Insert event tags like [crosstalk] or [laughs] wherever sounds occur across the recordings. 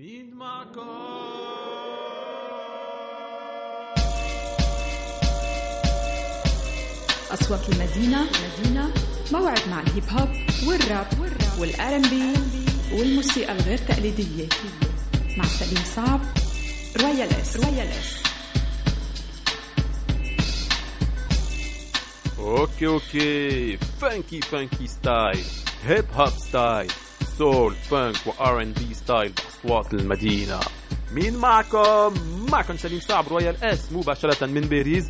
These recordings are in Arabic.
مين معكم أصوات المدينة مدينة موعد مع ال hip hop وال rap وال R&B والموسيقى الغير تقليدية. مع سليم صعب Royal S. Royal S. Okay okay. Funky funky style Hip hop style soul funk و R&B style باصوات المدينة. مين معكم؟ معكم سليم صعب Royal S مباشرة من باريس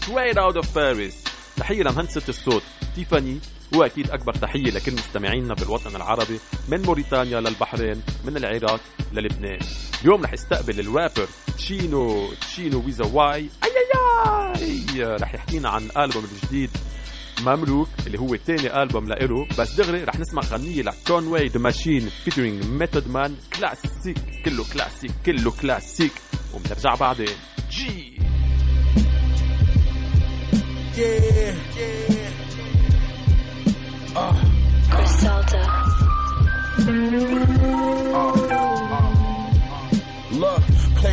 straight out of Paris. تحية لمهندسة الصوت تيفاني وأكيد أكبر تحية لكل مستمعينا بالوطن العربي من موريتانيا للبحرين من العراق للبنان. اليوم رح استقبل ال rapper Chyno Chyno with a why. أي أي أي! رح يحكينا عن ألبومه الجديد مملوك اللي هو تاني ألبوم لإله. بس دغري رح نسمع غنية ل Conway the Machine featuring Method Man classic كله كلاسيك كله كلاسيك وبنرجع بعدين. جي Yeah, yeah. Uh, Griselda. look,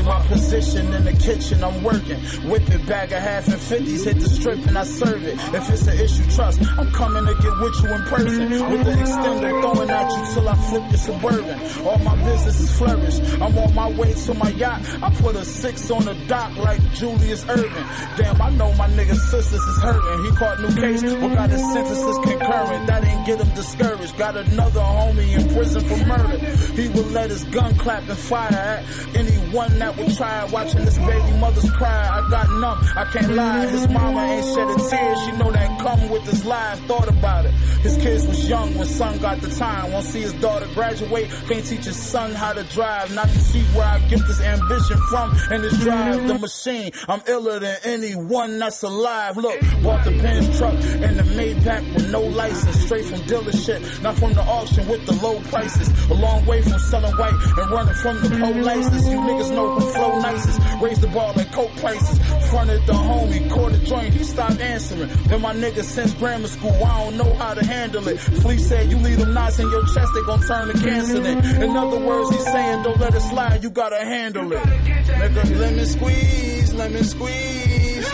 my position in the kitchen, I'm working. Whip it, bag of half and fifties, hit the strip and I serve it. If it's an issue, trust, I'm coming to get with you in person. With the extender throwing at you till I flip your suburban. All my business is flourish. I'm on my way to my yacht. I put a six on the dock like Julius Irvin. Damn, I know my nigga sisters is hurting. He caught new case, but got his sentences concurrent. That didn't get him discouraged. Got another homie in prison for murder. He would let his gun clap and fire at anyone that would try watching this baby mother's cry. I got numb, I can't lie. His mama ain't shed a tear. She know that come with his life. Thought about it. His kids was young when son got the time. Won't see his daughter graduate. Can't teach his son how to drive. Not to see where I get this ambition from and this drive. The machine. I'm iller than anyone that's alive. Look, bought the Benz truck and the Maybach with no license. Straight from dealership, not from the auction with the low prices. A long way from selling white and running from the police. You niggas know who flow nicest. Raise the bar at coke prices. Fronted the homie, caught a joint, he stopped answering. Been my nigga since grammar school, I don't know how to handle it. Flea said, you leave them knots in your chest, they gon' turn to cancer then. In other words, he's saying, don't let it slide, you gotta handle it. Nigga, lemon squeeze, lemon squeeze.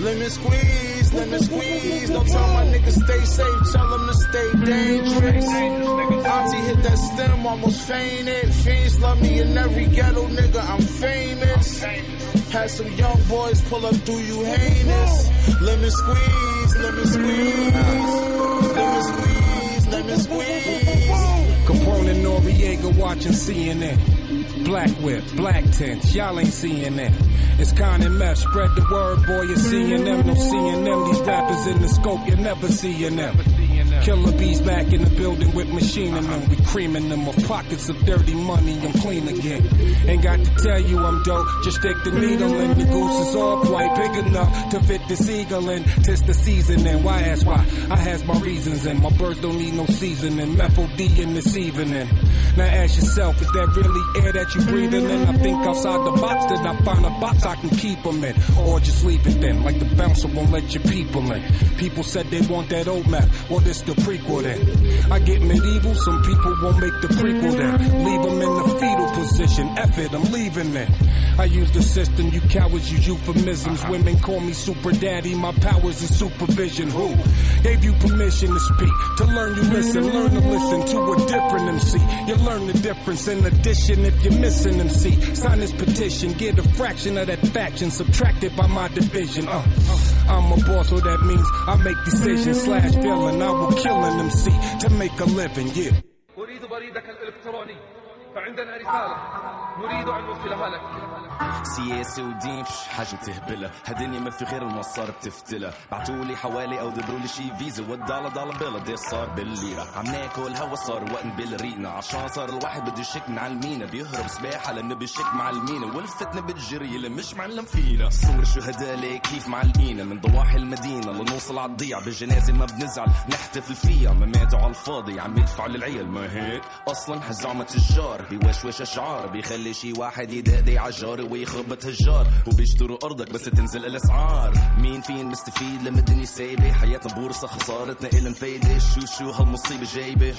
Lemon squeeze, lemon squeeze. Don't tell my niggas stay safe, tell them to stay dangerous. Auntie hit that stem, almost fainted. Fiends love me in every ghetto, nigga, I'm famous. Had some young boys pull up, do you heinous? Lemon squeeze, lemon squeeze. Lemon squeeze, lemon squeeze. Capone and Noriega watching CNN. Black whip, black tents, y'all ain't seeing that. It's Con and Meth, spread the word, boy, you're seeing them, no seeing them. These rappers in the scope, you're never seeing them. Killer bees back in the building with machine in them. We creaming them with pockets of dirty money. I'm clean again. Ain't got to tell you I'm dope. Just stick the needle in. The goose is all quite big enough to fit this eagle in. Tis the season and why ask why? I has my reasons and my birds don't need no seasoning. Methyl in this evening. Now ask yourself, is that really air that you breathing in? I think outside the box, then I find a box I can keep them in. Or just leave it then, like the bouncer won't let your people in. People said they want that old map. Well, this the prequel then. I get medieval, some people won't make the prequel then. Leave them in the fetal position. F it, I'm leaving then. I use the system, you cowards use euphemisms. Women call me super daddy, my powers is supervision. Who gave you permission to speak? To learn you listen, learn to listen to a different MC. You learn the difference in addition if you're missing MC. Sign this petition, get a fraction of that faction subtracted by my division. Uh, I'm a boss, so that means I make decisions slash villain. I will kill them, MC to make a living, yeah. فعندنا رسالة. نريد أن نرسلها لك. سياسة ودين بش حاجة تهبلها. هدني ما في غير المصار بتفتلها. بعتولي حوالي أو دبرولي شي فيزا. والدالة دالة بيلا دي صار بالليرة. عم ناكل هوا صار وقت بالريقنا عشان صار الواحد بده يشك مع المينا. بيهرب سباحة لأنه بيشك مع المينا. والفتنة بتجري اللي مش معلم فينا. صور شهداء ليه كيف معلقينا. من ضواحي المدينة لنوصل عالضيع بالجنازة ما بنزعل. نحتفل فيها. ما ماتوا على الفاضي. عم يدفعوا للعيال. ما هيك؟ أصلا هالزعمة تجار بيوشوش اشعار بيخلي شي واحد يدادي عجار ويخبط هجار وبيشتروا أرضك بس تنزل الأسعار. مين فين مستفيد لما الدنيا سايبة؟ حياتنا بورصه خسارتنا إلى فايده شو شو هالمصيبة جايبة؟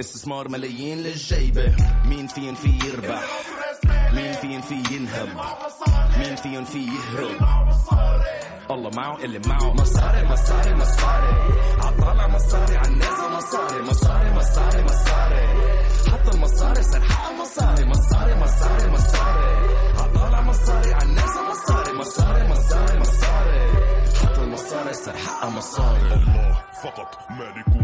استثمار ملايين للجيبة. مين فين في يربح؟ فين في ينهب؟ مين فيهم في يهرب؟ الله معه اللي معه مصاري مصاري مصاري. عطالع مصاري. فقط. مالك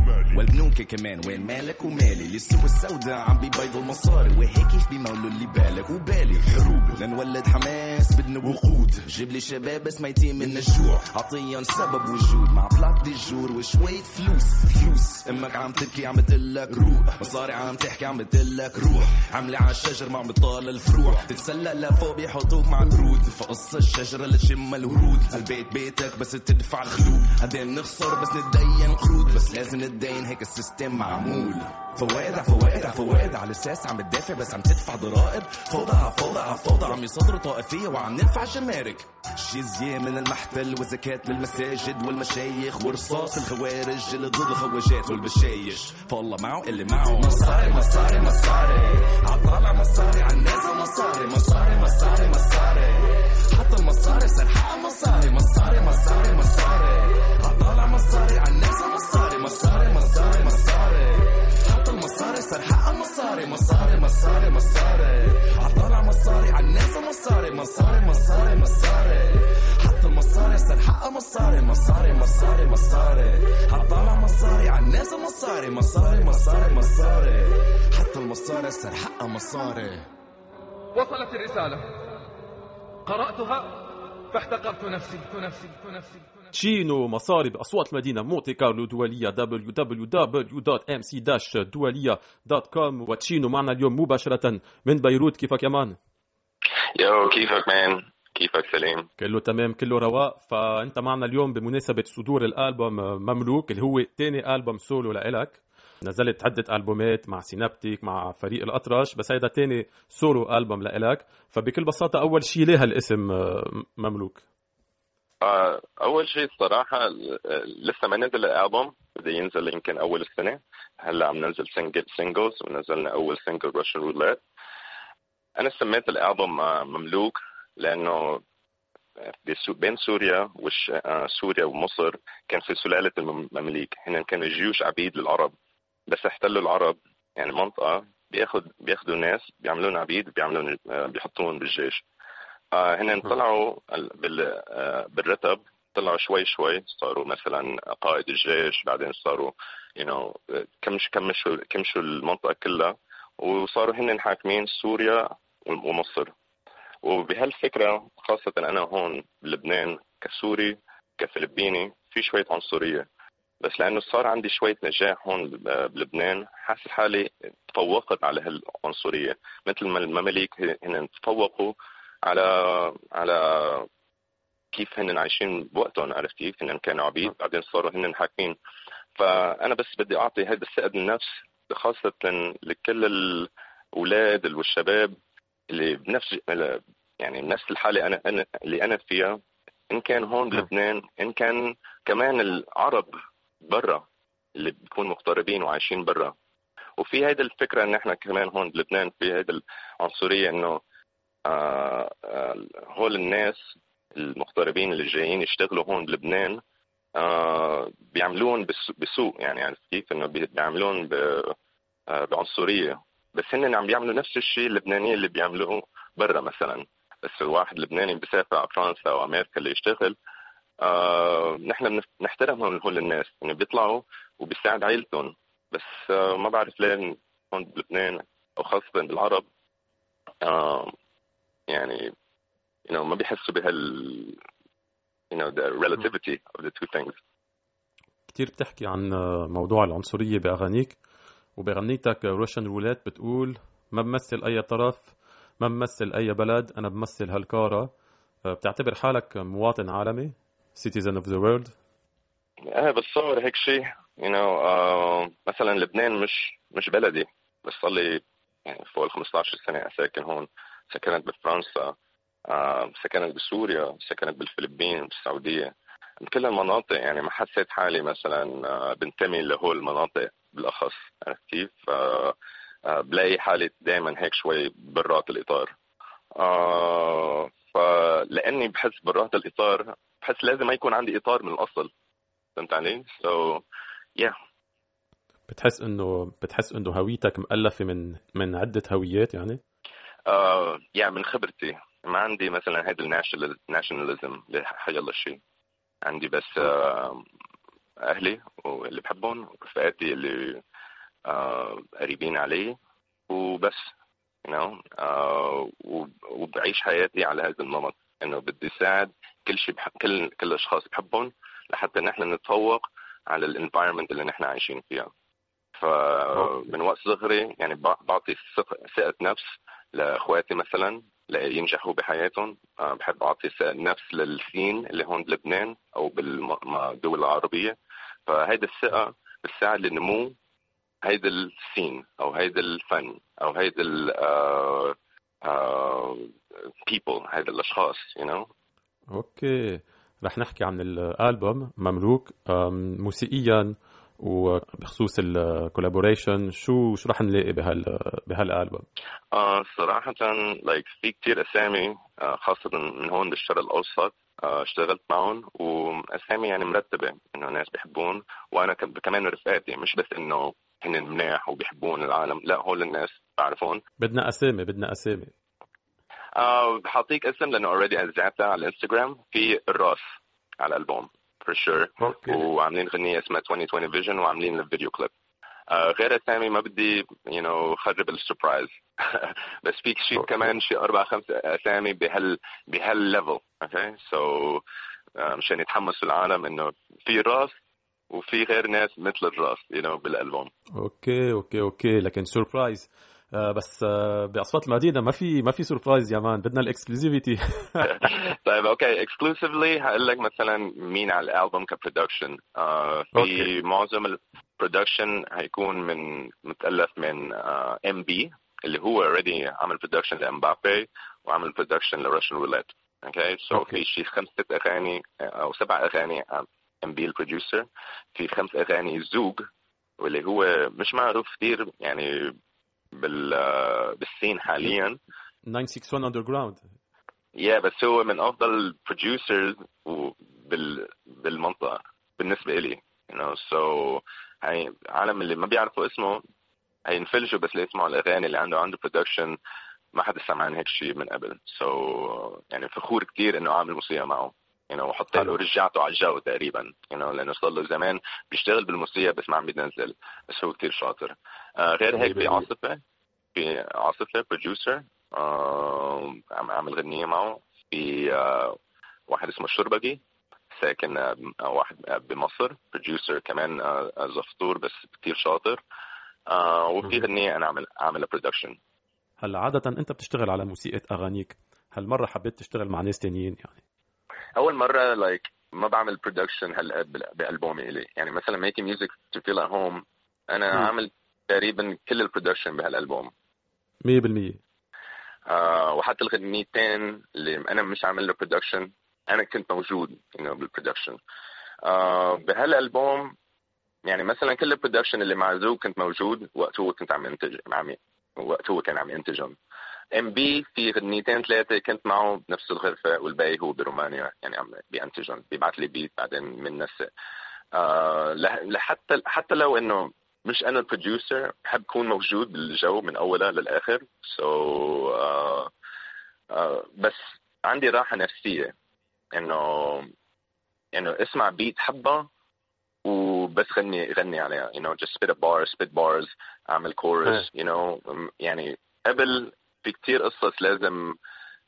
والبنوك كمان. وين مالك ومالي؟ للسوق السوداء عم بيبيضوا المصاري. وهيك بيمولوا اللي بالك وبالي؟ حروب. لنولد حماس بدنا وقود. جيب لي شباب بس ما يتيم من الجوع. عطيهم سبب وجود. مع بلاك دي جور وشوية فلوس. فلوس. أمك عم تبكي عم بتقلك روح. مصاري عم تحكي عم بتقلك روح. عملي على الشجر ما عم بتطال الفروع. تتسلق لفوق بيحطوك مع قرود فقص الشجرة لتشم الورود البيت بيتك بس تدفع الخلود. قدام نخسر بس نتدين قروض بس لازم نتدين هيك السيستم. sistema mula. فوائد على فوائد على فوائد. على الاساس عم تدافع بس عم تدفع ضرائب. فوضى على فوضى على فوضى. عم يصدروا طائفية وعم ندفع جمارك. جزية من المحتل وزكاة للمساجد والمشايخ ورصاص الخوارج اللي ضد الخواجات والبشايش. فالله معه اللي معه. مصاري مصاري مصاري. عطالع مصاري عالنازل مصاري. مصاري مصاري مصاري. حتى المصاري سرحة مصاري. مصاري مصاري مصاري. عطالع مصاري عالنازل مصاري. مصاري مصاري مصاري. حتى المصاري سرحة مصاري مصاري مصاري مصاري. عطالع مصاري عالنازل مصاري مصاري مصاري مصاري. حتى المصاري سرحة مصاري مصاري مصاري مصاري. عطالع مصاري عالنازل مصاري مصاري مصاري مصاري. حتى المصاري سرحة مصاري. وصلت الرسالة. قرأتها فاحتقرت نفسي نفسي نفسي. Chyno مصاري بأصوات المدينة مونتي كارلو دولية www.mc-dualia.com و Chyno معنا اليوم مباشرة من بيروت. كيفك يا man؟ Yo كيفك man؟ كيفك سليم؟ كله تمام كله رواق. فأنت معنا اليوم بمناسبة صدور الألبوم مملوك اللي هو تاني ألبوم سولو لإلك. نزلت عدة ألبومات مع Synaptik مع فريق الأطرش بس هيدا تاني solo album لإلك. فبكل بساطة أول شيء ليه هالاسم مملوك؟ آه، أول شيء الصراحة لسه ما نزل الألبوم بده ينزل يمكن أول السنة. هلأ عم ننزل single singles ونزلنا أول single Russian Roulette أنا سميت الألبوم آه، مملوك لأنه بين سوريا وش آه، سوريا ومصر كان في سلالة المماليك هن كانوا جيوش عبيد للعرب. بس احتلوا العرب يعني منطقة بياخذ بياخذوا ناس بيعملون عبيد بيعملون بيحطوهم بالجيش. آه هن طلعوا آه، بالرتب طلعوا شوي شوي صاروا مثلا قائد الجيش بعدين صاروا you know كمش كمشوا كمشوا المنطقة كلها وصاروا هن حاكمين سوريا ومصر. وبهالفكرة خاصة أنا هون بلبنان كسوري كفلبيني في شوية عنصرية. بس لأنه صار عندي شوية نجاح هون بلبنان حاسس حالي تفوقت على هالعنصرية. مثل ما المماليك هن تفوقوا على على كيف هن عايشين بوقتهم عرفت كيف؟ هن كانوا عبيد بعدين صاروا هن حاكمين. فأنا بس بدي أعطي هذا الثقة بالنفس خاصة لكل الأولاد والشباب اللي بنفس يعني بنفس الحالة أنا أنا اللي أنا فيها. إن كان هون بلبنان إن كان كمان العرب برا اللي بيكونوا مغتربين وعايشين برا. وفي هيدا الفكرة إن إحنا كمان هون بلبنان في هيدا العنصرية إنه هول الناس المغتربين اللي جايين يشتغلوا هون بلبنان آه، بيعملون بسوء يعني عرفت كيف؟ إنه بيعملون بعنصرية. بس هن عم بيعملوا نفس الشيء اللبنانيين اللي بيعملوه برا مثلا. بس الواحد لبناني بيسافر على فرنسا أو أمريكا اللي يشتغل آه نحن بنحترمهم هول الناس. يعني بيطلعوا وبيساعد عائلتهم. بس آه ما بعرف ليه هون بلبنان أو خاصة بالعرب آه يعني you know ما بيحسوا بهال you know the relativity of the two things. كثير بتحكي عن موضوع العنصرية بأغانيك وبغنيتك روشن رولات بتقول ما بمثل أي طرف ما بمثل أي بلد أنا بمثل هالكارة. بتعتبر حالك مواطن عالمي citizen of the world إيه بتصور هيك شيء you know uh, مثلا لبنان مش مش بلدي بس صار لي يعني فوق ال 15 سنة ساكن هون. سكنت بفرنسا آه، سكنت بسوريا سكنت بالفلبين بالسعودية بكل المناطق يعني ما حسيت حالي مثلا آه، بنتمي لهول المناطق بالأخص عرفت كيف؟ آه، بلاقي حالي دائما هيك شوي برات الإطار آه فلاني بحس برهة الإطار بحس لازم ما يكون عندي إطار من الأصل فهمت علي؟ سو so, yeah بتحس إنه بتحس إنه هويتك مؤلفة من من عدة هويات يعني؟ آه يعني من خبرتي ما عندي مثلا هذا الناشوناليزم لحيالله شيء. عندي بس آه أهلي واللي بحبهم ورفقاتي اللي آه قريبين علي. وبس you know آه وبعيش حياتي على هذا النمط. إنه بدي ساعد كل شيء بحب كل كل الاشخاص بحبهم لحتى نحن نتفوق على الانفايرمنت اللي نحن عايشين فيها. فمن وقت صغري يعني بعطي ثقة نفس لأخواتي مثلا لينجحوا بحياتهم. آه، بحب أعطي نفس للسين اللي هون بلبنان أو بالدول العربية. فهيدي الثقة بتساعد لنمو هيدا السين أو هيدا الفن أو هيدا ال people هيدا الأشخاص you know Okay. رح نحكي عن الألبوم مملوك. موسيقيا وبخصوص ال collaboration شو شو رح نلاقي بهال بهالألبوم؟ آه صراحة like في كثير أسامي آه خاصة من هون بالشرق الأوسط آه اشتغلت معهم وأسامي يعني مرتبة إنه ناس بيحبون وأنا كمان رفقاتي مش بس إنه هن مناح وبيحبون العالم لا هول الناس بعرفون بدنا أسامي بدنا أسامي. آه بحطيك اسم لأنه اوريدي اذاعتها على الانستغرام في الراس على الألبوم. فور شور أوكي وعاملين غنية اسمها 2020 فيجن وعاملين الفيديو كليب آه غير اسامي ما بدي يو نو خرب السربرايز بس فيك شيء كمان شيء أربع خمس أسامي بهال بهالليفل أوكي سو مشان يتحمسوا العالم إنه في راس وفي غير ناس مثل الراس يو you know, بالألبوم. Okay okay okay لكن surprise بس آه بأصوات المدينة ما في ما في surprise يا man بدنا ال exclusivity [laughs] [laughs] طيب okay exclusively هقول لك مثلا مين على الألبوم ك production آه في. معظم ال production هيكون من متألف من ام بي اللي هو already عمل production لامبابي وعمل production ل Russian Roulette okay? So في شي خمسة أغاني أو سبع أغاني MB ال producer في خمس أغاني زوج واللي هو مش معروف كثير يعني بال scene حاليا. 961 underground yeah بس هو من أفضل ال producers بال بالمنطقة بالنسبة لي you know. So هي عالم اللي ما بيعرفوا اسمه هينفلجوا بس ليسمعوا الأغاني اللي عنده عنده production ما حدا سمع عن هيك شيء من قبل. so so, يعني فخور كثير إنه اعمل موسيقى معه you know. وحط له رجعته على الجو تقريبا you know. لأنه صار له زمان بيشتغل بالموسيقى بس ما عم بينزل بس هو كثير شاطر. غير هيك في عاصفة في عاصفة producer آه عم عامل غنية معه. في آه واحد اسمه الشربجي ساكن آه واحد بمصر producer كمان آه زفطور بس كثير شاطر. آه وفي غنية أنا عامل عامل production هلأ عادة أنت بتشتغل على موسيقى أغانيك. هالمرة حبيت تشتغل مع ناس تانيين يعني؟ أول مرة like like, ما بعمل production هلأ بألبومي إلي. يعني مثلا Making Music to Feel at Home أنا م. عامل تقريبا كل البرودكشن بهالألبوم. 100% آه وحتى الغنيتين اللي أنا مش عامل له production أنا كنت موجود you know, بال production آه بهالألبوم يعني مثلا كل ال production اللي مع زوج كنت موجود وقت هو كنت عم ينتج عم وقت هو كان عم ينتجهم. MB في غنيتين ثلاثة كنت معه بنفس الغرفة والباقي هو برومانيا يعني عم بينتجهم بيبعث لي beat بعدين من نسق آه لحتى حتى لو إنه مش أنا ال producer بحب اكون موجود بالجو من اولها للآخر. so so, uh, uh, بس عندي راحة نفسية. إنه إنه اسمع beat حبه وبس غني غني عليها. you know just spit a bar spit bars أعمل chorus you know. يعني قبل في كتير قصص لازم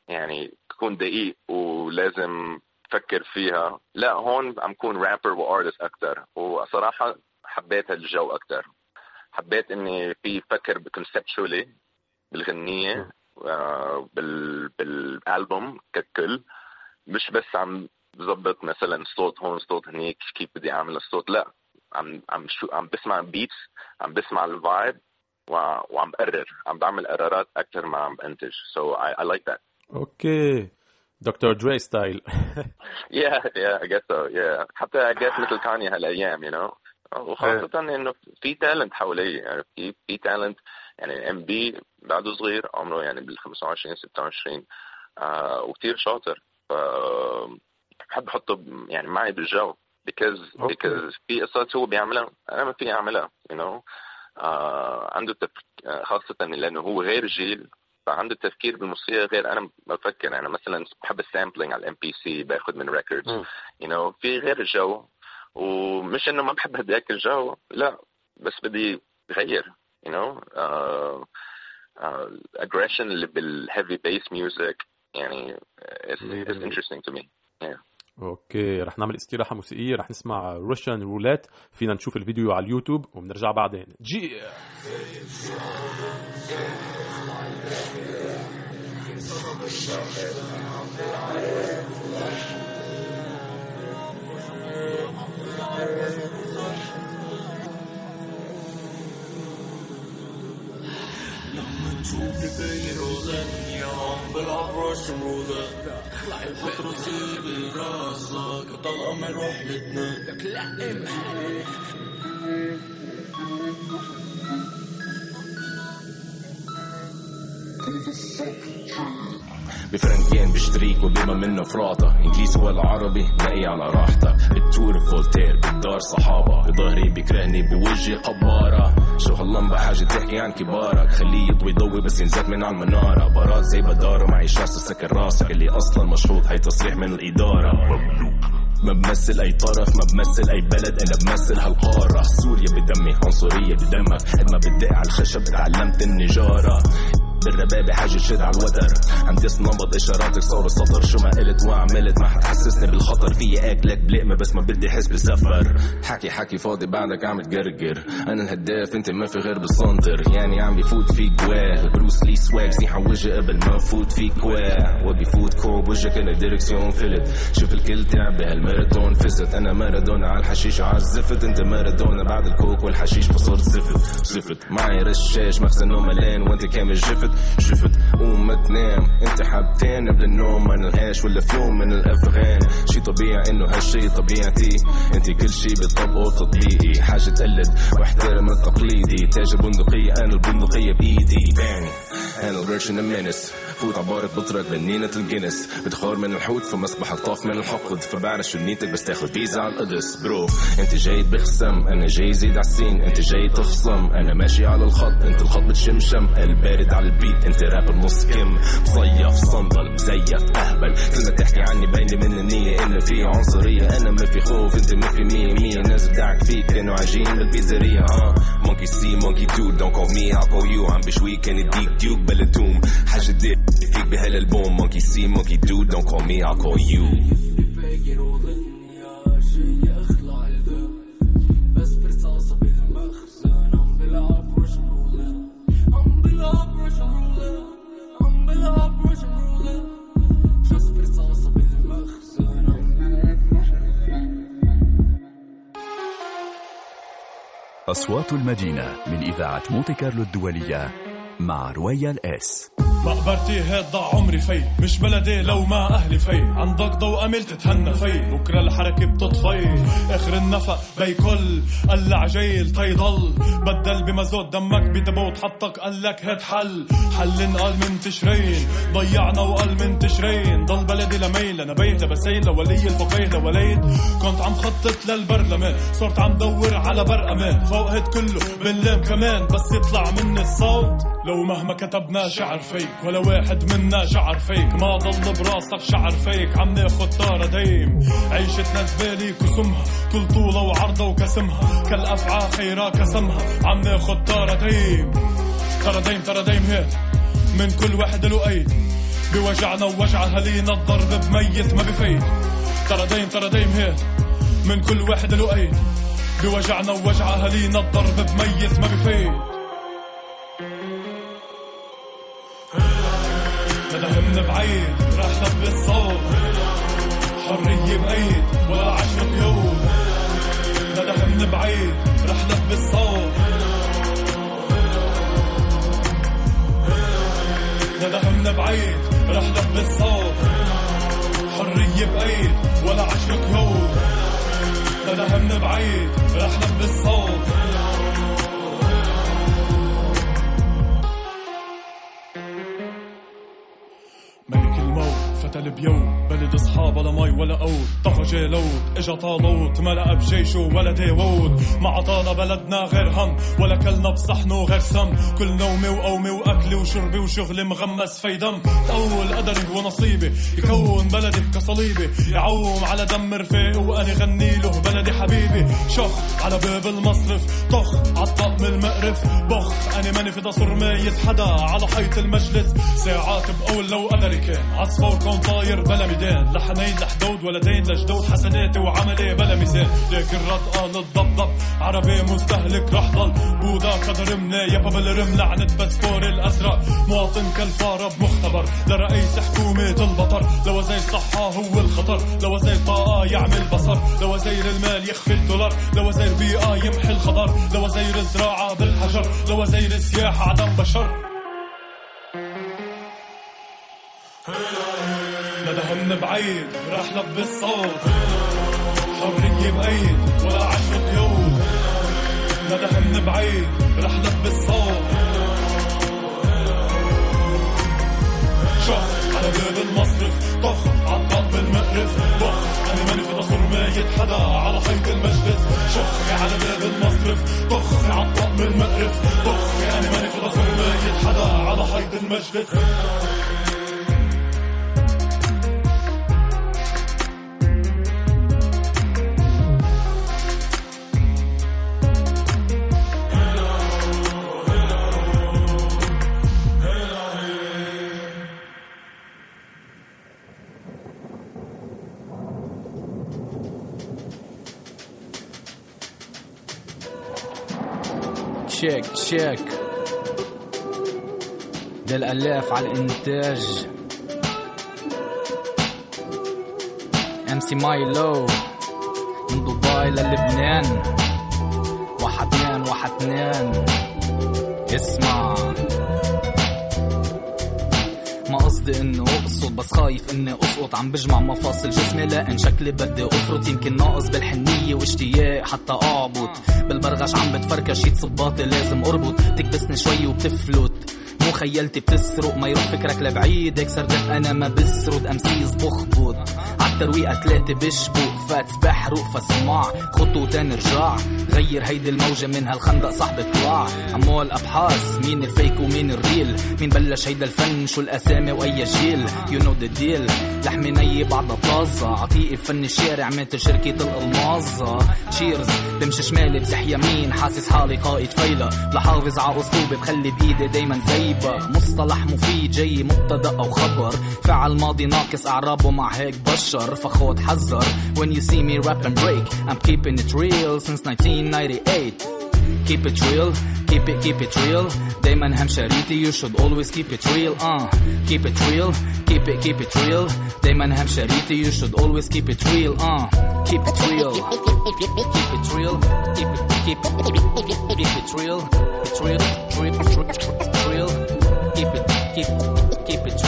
يعني تكون دقيق ولازم تفكر فيها. لا هون عم كون rapper و artist أكثر وصراحة حبيت هالجو أكثر حبيت إني في فكر conceptually بالغنية آه بال بالالبوم ككل. مش بس عم بظبط مثلا صوت هون صوت هنيك كيف بدي أعمل الصوت لا. عم عم شو عم بسمع beats عم بسمع ال vibe وعم بقرر عم بعمل قرارات أكثر ما عم بنتج so I I like that okay. Dr. Dre style [laughs] yeah yeah I guess so. Yeah. حتى I guess مثل Kanye هالأيام you know. وخاصة إنه في talent حوالي يعني في في talent يعني MB بعده صغير عمره يعني بال 25 26 آه وكثير شاطر. ف بحب أحطه يعني معي بالجو. okay. because في قصص هو بيعملها أنا ما فيني أعملها you know. آه عنده خاصة لأنه هو غير جيل فعنده تفكير بالموسيقى غير أنا بفكر. أنا مثلا بحب ال sampling على ال MPC باخذ من records you know. في غير الجو ومش إنه ما بحب هداك الجو لا بس بدي غير you know uh, uh, aggression اللي بالheavy bass music يعني it's, مية it's بالمية. interesting to me yeah. okay رح نعمل استراحة موسيقية رح نسمع Russian Roulette فينا نشوف الفيديو على اليوتيوب وبنرجع بعدين جي بفرنكين بشتريك وبما منه فراطة. انجليزي ولا عربي لاقي على راحتك. بالتور فولتير بالدار صحابة. بظهري بيكرهني بوجهي قبارة. شو هاللمبة؟ حاجة تحكي عن كبارك. خليه يضوي ضوي بس ينزل من على المنارة. براد زي بدارة معي شاصة سكر راسك. اللي أصلا مشروط هي تصريح من الإدارة. ما بمثل أي طرف ما بمثل أي بلد أنا بمثل هالقارة. سوريا بدمي عنصرية بدمك. قد ما بتدق على الخشب تعلمت النجارة. بالربابة حاجة تشد على الوتر. عم تسنبض إشاراتك صار سطر شو ما قلت وعملت ما حتحسسني بالخطر. في أكلك بلقمة بس ما بدي أحس بسفر حكي حكي فاضي بعدك عم تقرقر. أنا الهداف أنت ما في غير بالسنتر. يعني عم بفوت فيك واه بروس لي سواك زيحة وجه قبل ما فوت فيك واه وبيفوت كوب بوجهك أنا ديركسيون فلت. شوف الكل تعب بهالماراثون. فزت أنا مارادونا على الحشيش على الزفت. أنت مارادونا بعد الكوك والحشيش فصرت زفت زفت. معي رشاش مخزنه ملان وأنت كامل جفت. جفت قوم تنام انت حابتين قبل النوم ما نلهاش ولا في يوم من الأفغان. شي طبيعي إنه هالشي طبيعتي. انت كل شي بتطبقه تطبيقي حاجة تقلد واحترم التقليدي. تاج البندقية أنا البندقية بإيدي. باني أنا الفيرجن المنس فوت عبارة بطرك بنينة الجنس بتخار من الحوت فمسبح الطاف من الحقد فبعرف شو نيتك بس تاخد فيزا على القدس. برو أنت جاي بخصم أنا جاي زيد على السين أنت جاي تخصم أنا ماشي على الخط أنت الخط بتشمشم البارد على البيت أنت راب النص كم مصيف صندل مزيف أهبل كلمة تحكي عني باينة من النية انه في عنصرية أنا ما في خوف أنت ما في مية مية الناس بدعك فيك كانوا عاجين بالبيزارية ها مونكي سي مونكي تو دونت كول مي I'll you. عم بشوي كان يديك ديوك بلا دوم حاجة ديك فيك بهالالبوم مونكي سي مونكي دو دونت كول مي I'll call you. أصوات المدينة من إذاعة مونتي كارلو الدولية مع رويال إس. مقبرتي هاد ضاع عمري في. مش بلدي لو ما أهلي في. عندك ضوء امل تتهنى في. بكرة الحركة بتطفي. آخر النفق بيكل قلع جيل تيضل. بدل بمازوت دمك بدبوت حطك قالك هاد حل. حل انقال من تشرين. ضيعنا وقال من تشرين. ضل بلدي لميل أنا بيت بسيل. لولي الفقيه لوليد كنت عم خطط للبرلمان. صرت عم دور على بر أمان فوق هاد كله باللام كمان. بس يطلع مني الصوت. لو مهما كتبنا شعر فيك ولا واحد منا شعر فيك. ما ضل براسك شعر فيك عم ناخد طارة دايم عيشتنا زبالي كسمها طول طولة وعرضة وكسمها. كالأفعى خيرا كسمها عم ناخد طارة دايم ترى دايم ترى دايم هيك من كل واحد له ايد بوجعنا ووجع اهالينا الضرب بميت ما بفيد. ترى دايم ترى دايم هيك من كل واحد له ايد بوجعنا ووجع اهالينا الضرب بميت ما بفيد. بعيد راح لبي الصوت حرية بأيد ولا عشرة يوم. بدها من بعيد راح لبي الصوت بدها من بعيد راح لبي الصوت حرية بأيد ولا عشرة يوم. بدها من بعيد راح لبي الصوت فتى البيوت بلد أصحاب ولا مي ولا قوت طغى جالوت إجا طالوت. ملأ بجيشه ولا داوود. ما عطانا بلدنا غير هم. ولا كلنا بصحنه غير سم. كل نومي وقومي واكلي وشربي وشغلي مغمس في دم. تقول قدري ونصيبي. يكون بلدي كصليبي. يعوم على دم رفيقي وأنا غني له بلدي حبيبي. شخ على باب المصرف. طخ عالطقم المقرف. بخ أنا ماني في ميت حدا على حيط المجلس. ساعات بقول لو قدري كان. عصفور كون طاير بلا ميدان لحنين لحدود ولدين لجدود حسناتي وعملي بلا ميزان. ليك الرد قال الضبضب. عربي مستهلك رح ضل. بودا قدر منايبة بالرم لعنة باسبور الأزرق. مواطن كالفارة بمختبر. لرئيس حكومة البطر. لوزير صحة هو الخطر. لوزير طاقة يعمل بصر. لوزير المال يخفي الدولار. لوزير بيئة يمحي الخضر. لوزير الزراعة بالحجر. لوزير السياحة عدم بشر. لدهن بعيد راح لبس صوت حرية بأيد ولا عشرة قيود لدهن بعيد راح لبس صوت شخ على باب المصرف طخ عالطق بالمقرف بخ أنا ماني في ميت حدا على حيط المجلس. شخ على باب المصرف طخ عالطق بالمقرف بخ أنا ماني في ميت حدا على حيط المجلس. تشيك للألاف على الإنتاج. ام سي مايلو من دبي للبنان. واحد اثنين واحد اثنين. اسمع. ما قصدي اقصد بس خايف إني أسقط. عم بجمع مفاصل جسمي لأن شكلي بدي أفرط. يمكن ناقص بالحنية واشتياق حتى اعبط بالبرغش عم بتفركش. شيت صباطي لازم أربط. تكبسني شوي وبتفلت. مو خيلتي بتسرق. ما يروح فكرك لبعيد هيك صرت أنا ما بسرد. أمسيز بخبط. عالترويقة ثلاثة بشبق فات بحرق. فاسمع خطوتين رجع غير هيدي الموجة من هالخندق صاحبي طلع عمول أبحاث مين الفيك ومين الريل؟ مين بلش هيدا الفن؟ شو الأسامي وأي جيل؟ يو نو ذا ديل لحمي ني بعدها طازة عطيقي فن الشارع متر شركة الالماظة تشيرز بمشي شمالي بزح يمين. حاسس حالي قائد فيلة لحافظ ع أسلوبي بخلي بإيدي دايما زيبة مصطلح مفيد جاي مبتدأ أو خبر. فعل ماضي ناقص أعرابه مع هيك بشر. فخود حذر. When you see me rap and break I'm keeping it real. Since 1998 keep it real keep it keep it real دايما هم شريتي you should always keep it real uh keep it real keep it keep it real دايما هم شريتي you should always keep it real uh keep it real keep it real keep it keep it keep it real it's real real real keep it keep keep it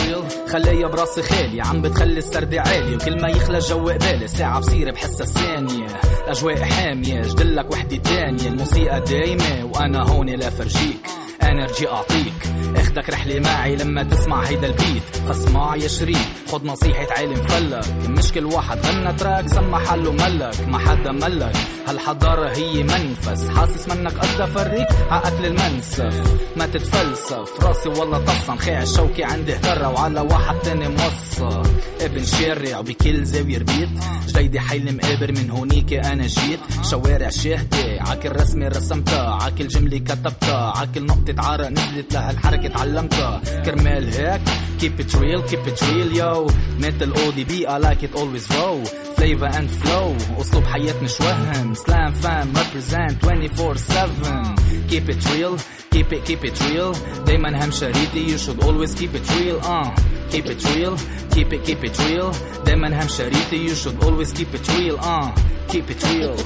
خليها براسي خالي عم بتخلي السرد عالي وكل ما يخلى الجو قبالي ساعة بصير بحسها ثانية الأجواء حامية جدلك وحدة تانية الموسيقى دايمة وأنا هون لا فرجيك. انرجي أعطيك. اخدك رحلة معي لما تسمع هيدا البيت فاسمع يا شريك خد نصيحة عالم فلك مش كل واحد غنى تراك سمى حاله ملك ما حدا ملك. هالحضارة هي منفس حاسس منك قد فريك عقل المنسف ما تتفلسف. راسي والله طصن خيع الشوكي عندي اهترى وعلى واحد تاني موصى ابن شارع وبكل زاوية ربيت. جديدي حيل مقابر من هونيك أنا جيت. شوارع شاهدة عاكل رسمة رسمتها عاكل جملة كتبتها عاكل نقطة عرق نزلت لهالحركة تعلمتها كرمال هيك keep it real keep it real yo مثل اودي بي I like it always raw flavor and flow اسلوب حياة مش وهم slam fam represent 24/7 keep it real keep it keep it real دايما هم شريطي you should always keep it real uh keep it real keep it keep it real دايما هم شريطي you should always keep it real uh keep it real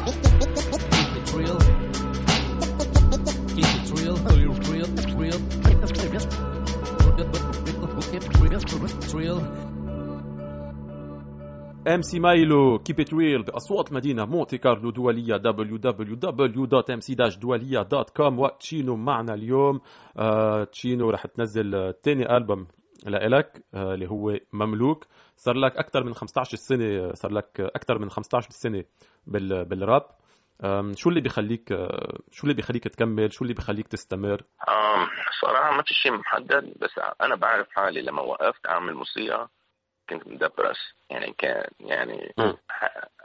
real keep it real real real MC مايلو keep it real باصوات المدينة مونتي كارلو دولية www.mc-doualiya.com وتشينو معنا اليوم. آه تشينو رح تنزل ثاني ألبوم لإلك آه، اللي هو مملوك. صار لك أكثر من 15 سنة صار لك أكثر من 15 سنة بال بالراب. شو اللي بيخليك آه، شو اللي بيخليك تكمل؟ شو اللي بيخليك تستمر؟ صراحة ما في شيء محدد بس أنا بعرف حالي لما وقفت أعمل موسيقى كنت مدبرس. يعني كان يعني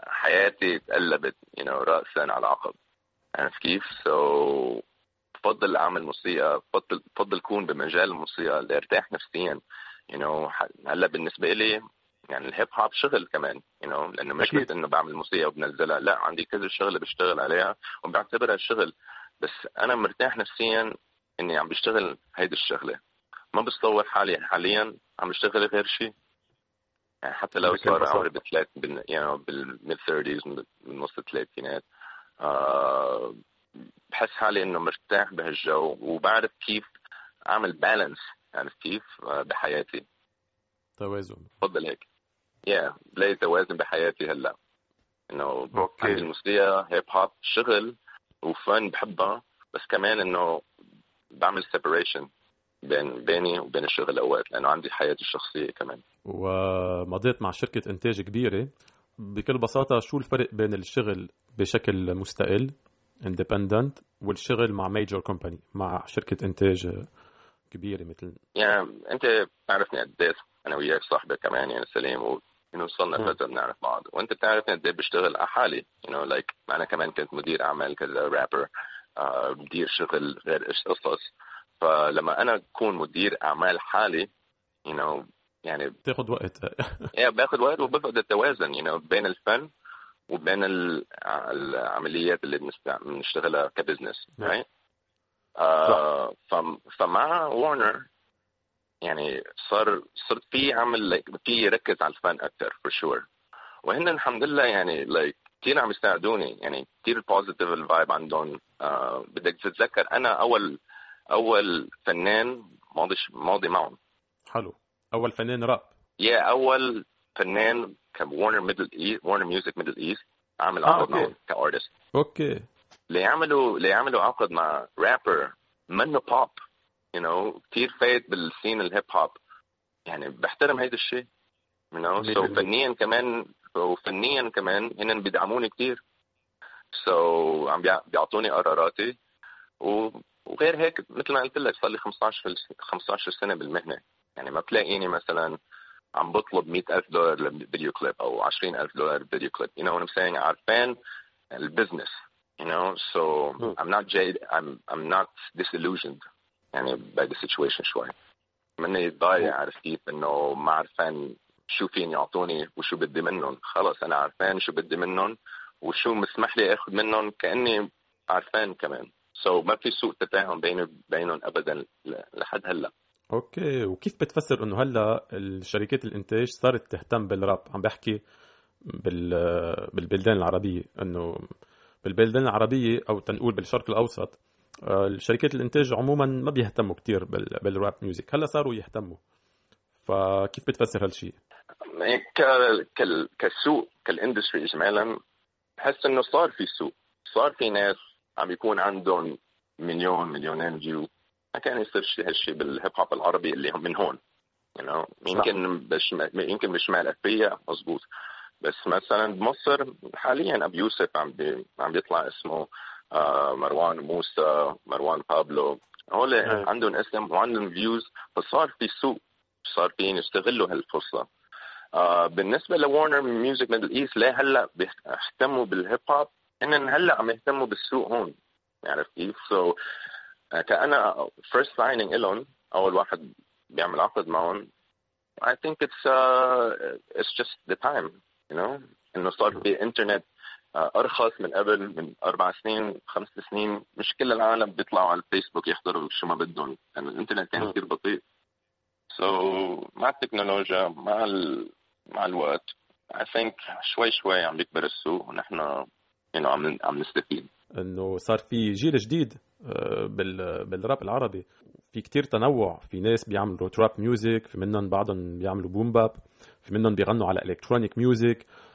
حياتي تقلبت you know, راسا على عقب عرفت كيف؟ سو so, بفضل أعمل موسيقى بفضل بفضل أكون بمجال الموسيقى اللي أرتاح نفسيا you know هلأ بالنسبة لي يعني الهيب هوب شغل كمان you know لأنه مش بس إنه بعمل موسيقى وبنزلها. لا عندي كذا شغله بشتغل عليها وبعتبرها شغل. بس أنا مرتاح نفسيا إني عم بشتغل هيدي الشغلة. ما بتصور حالي حاليا. عم بشتغل غير شيء يعني حتى لو صار عمري بثلاث يعني بالميد 30 بنص الثلاثينات. آه بحس حالي إنه مرتاح بهالجو وبعرف كيف أعمل balance يعني كيف؟ آه، بحياتي. توازن. تفضل هيك. يا بلاقي توازن بحياتي هلا. إنه عندي الموسيقى hip hop شغل وفن بحبها بس كمان إنه بعمل separation بين بيني وبين الشغل أوقات لأنه عندي حياتي الشخصية كمان. ومضيت مع شركة إنتاج كبيرة. بكل بساطة شو الفرق بين الشغل بشكل مستقل independent والشغل مع major company مع شركة إنتاج كبيرة مثل؟ يعني أنت بتعرفني قد أنا وياك صحبة كمان يعني سليم انه وصلنا فتره بنعرف بعض. وأنت بتعرفني قد إيه بشتغل حالي. You know like أنا كمان كنت مدير أعمال كذا رابر آه مدير شغل غير قصص. فلما أنا أكون مدير أعمال حالي you know يعني بتاخذ وقت. [laughs] yeah, باخذ وقت وبفقد التوازن you know بين الفن وبين العمليات اللي بنشتغلها ك business right? آه فمع وارنر يعني صار صرت في عمل في يركز على الفن أكثر for sure وهن الحمد لله يعني like كثير عم يساعدوني يعني كثير positive ال vibe عندهم. آه بدك تتذكر أنا اول أول فنان ماضي ماضي معهم. حلو. أول فنان راب. yeah أول فنان ك Warner Middle East Warner Music Middle East عامل آه، عقد معهم ك artist okay. ليعملوا ليعملوا عقد مع رابر منه pop you know كثير فايت بال scene ال hip hop يعني بحترم هيدا الشيء you know so فنيا كمان وفنيا كمان هن بيدعموني كثير so, عم بيعطوني قراراتي. وغير هيك مثل ما قلت لك صار لي 15 15 سنة بالمهنة. يعني ما بتلاقيني مثلا عم بطلب 100000 دولار لفيديو كليب أو 20000 دولار فيديو كليب. You know what I'm saying عارفين البزنس you know. So. I'm not jaded I'm I'm not disillusioned. يعني the situation شوي. مني ضايع عارف كيف إنه ما عارفين شو فين يعطوني وشو بدي منهم. خلص أنا عارفين شو بدي منهم وشو مسمح لي آخذ منهم كأني عارفين كمان. so ما في سوء تفاهم بيني وبينهم ابدا لحد هلأ. okay. وكيف بتفسر إنه هلأ الشركات الإنتاج صارت تهتم بالراب عم بحكي بال بالبلدان العربية إنه بالبلدان العربية أو تنقول بالشرق الأوسط آه، الشركات الإنتاج عموما ما بيهتموا كثير بال rap music هلأ صاروا يهتموا. فكيف بتفسر هالشيء؟ كسوق كال industry اجمالا بحس إنه صار في سوق. صار في ناس عم يكون عندهم مليون مليونين view ما كان يصير شيء هالشيء بال hip hop العربي اللي هم من هون. You know يمكن بشمال يمكن بشمال افريقيا مزبوط. بس مثلا بمصر حاليا ابو يوسف عم بي... عم بيطلع اسمه مروان موسى مروان بابلو هول عندهم اسم وعندهم views فصار في سوق صار فين يستغلوا هالفرصة. آه بالنسبة ل Warner Music Middle East ليه هلأ بيهتموا بال hip hop هن هلأ عم يهتموا بالسوق هون عرفت كيف؟ سو so, كأنا first signing إلهم أول واحد بيعمل عقد معهم I think it's uh, it's just the time you know إنه صار في إنترنت uh, أرخص من قبل من أربع سنين خمس سنين. مش كل العالم بيطلعوا على الفيسبوك يحضروا شو ما بدهم. يعني الإنترنت كان كثير بطيء. So مع التكنولوجيا مع ال... مع الوقت I think شوي شوي عم يكبر السوق ونحن you know, عم عم نستفيد. إنه صار في جيل جديد آه، بالراب العربي. في كتير تنوع. في ناس بيعملوا trap music في منهم بعضهم بيعملوا boom bap في منهم بيغنوا على electronic music آه،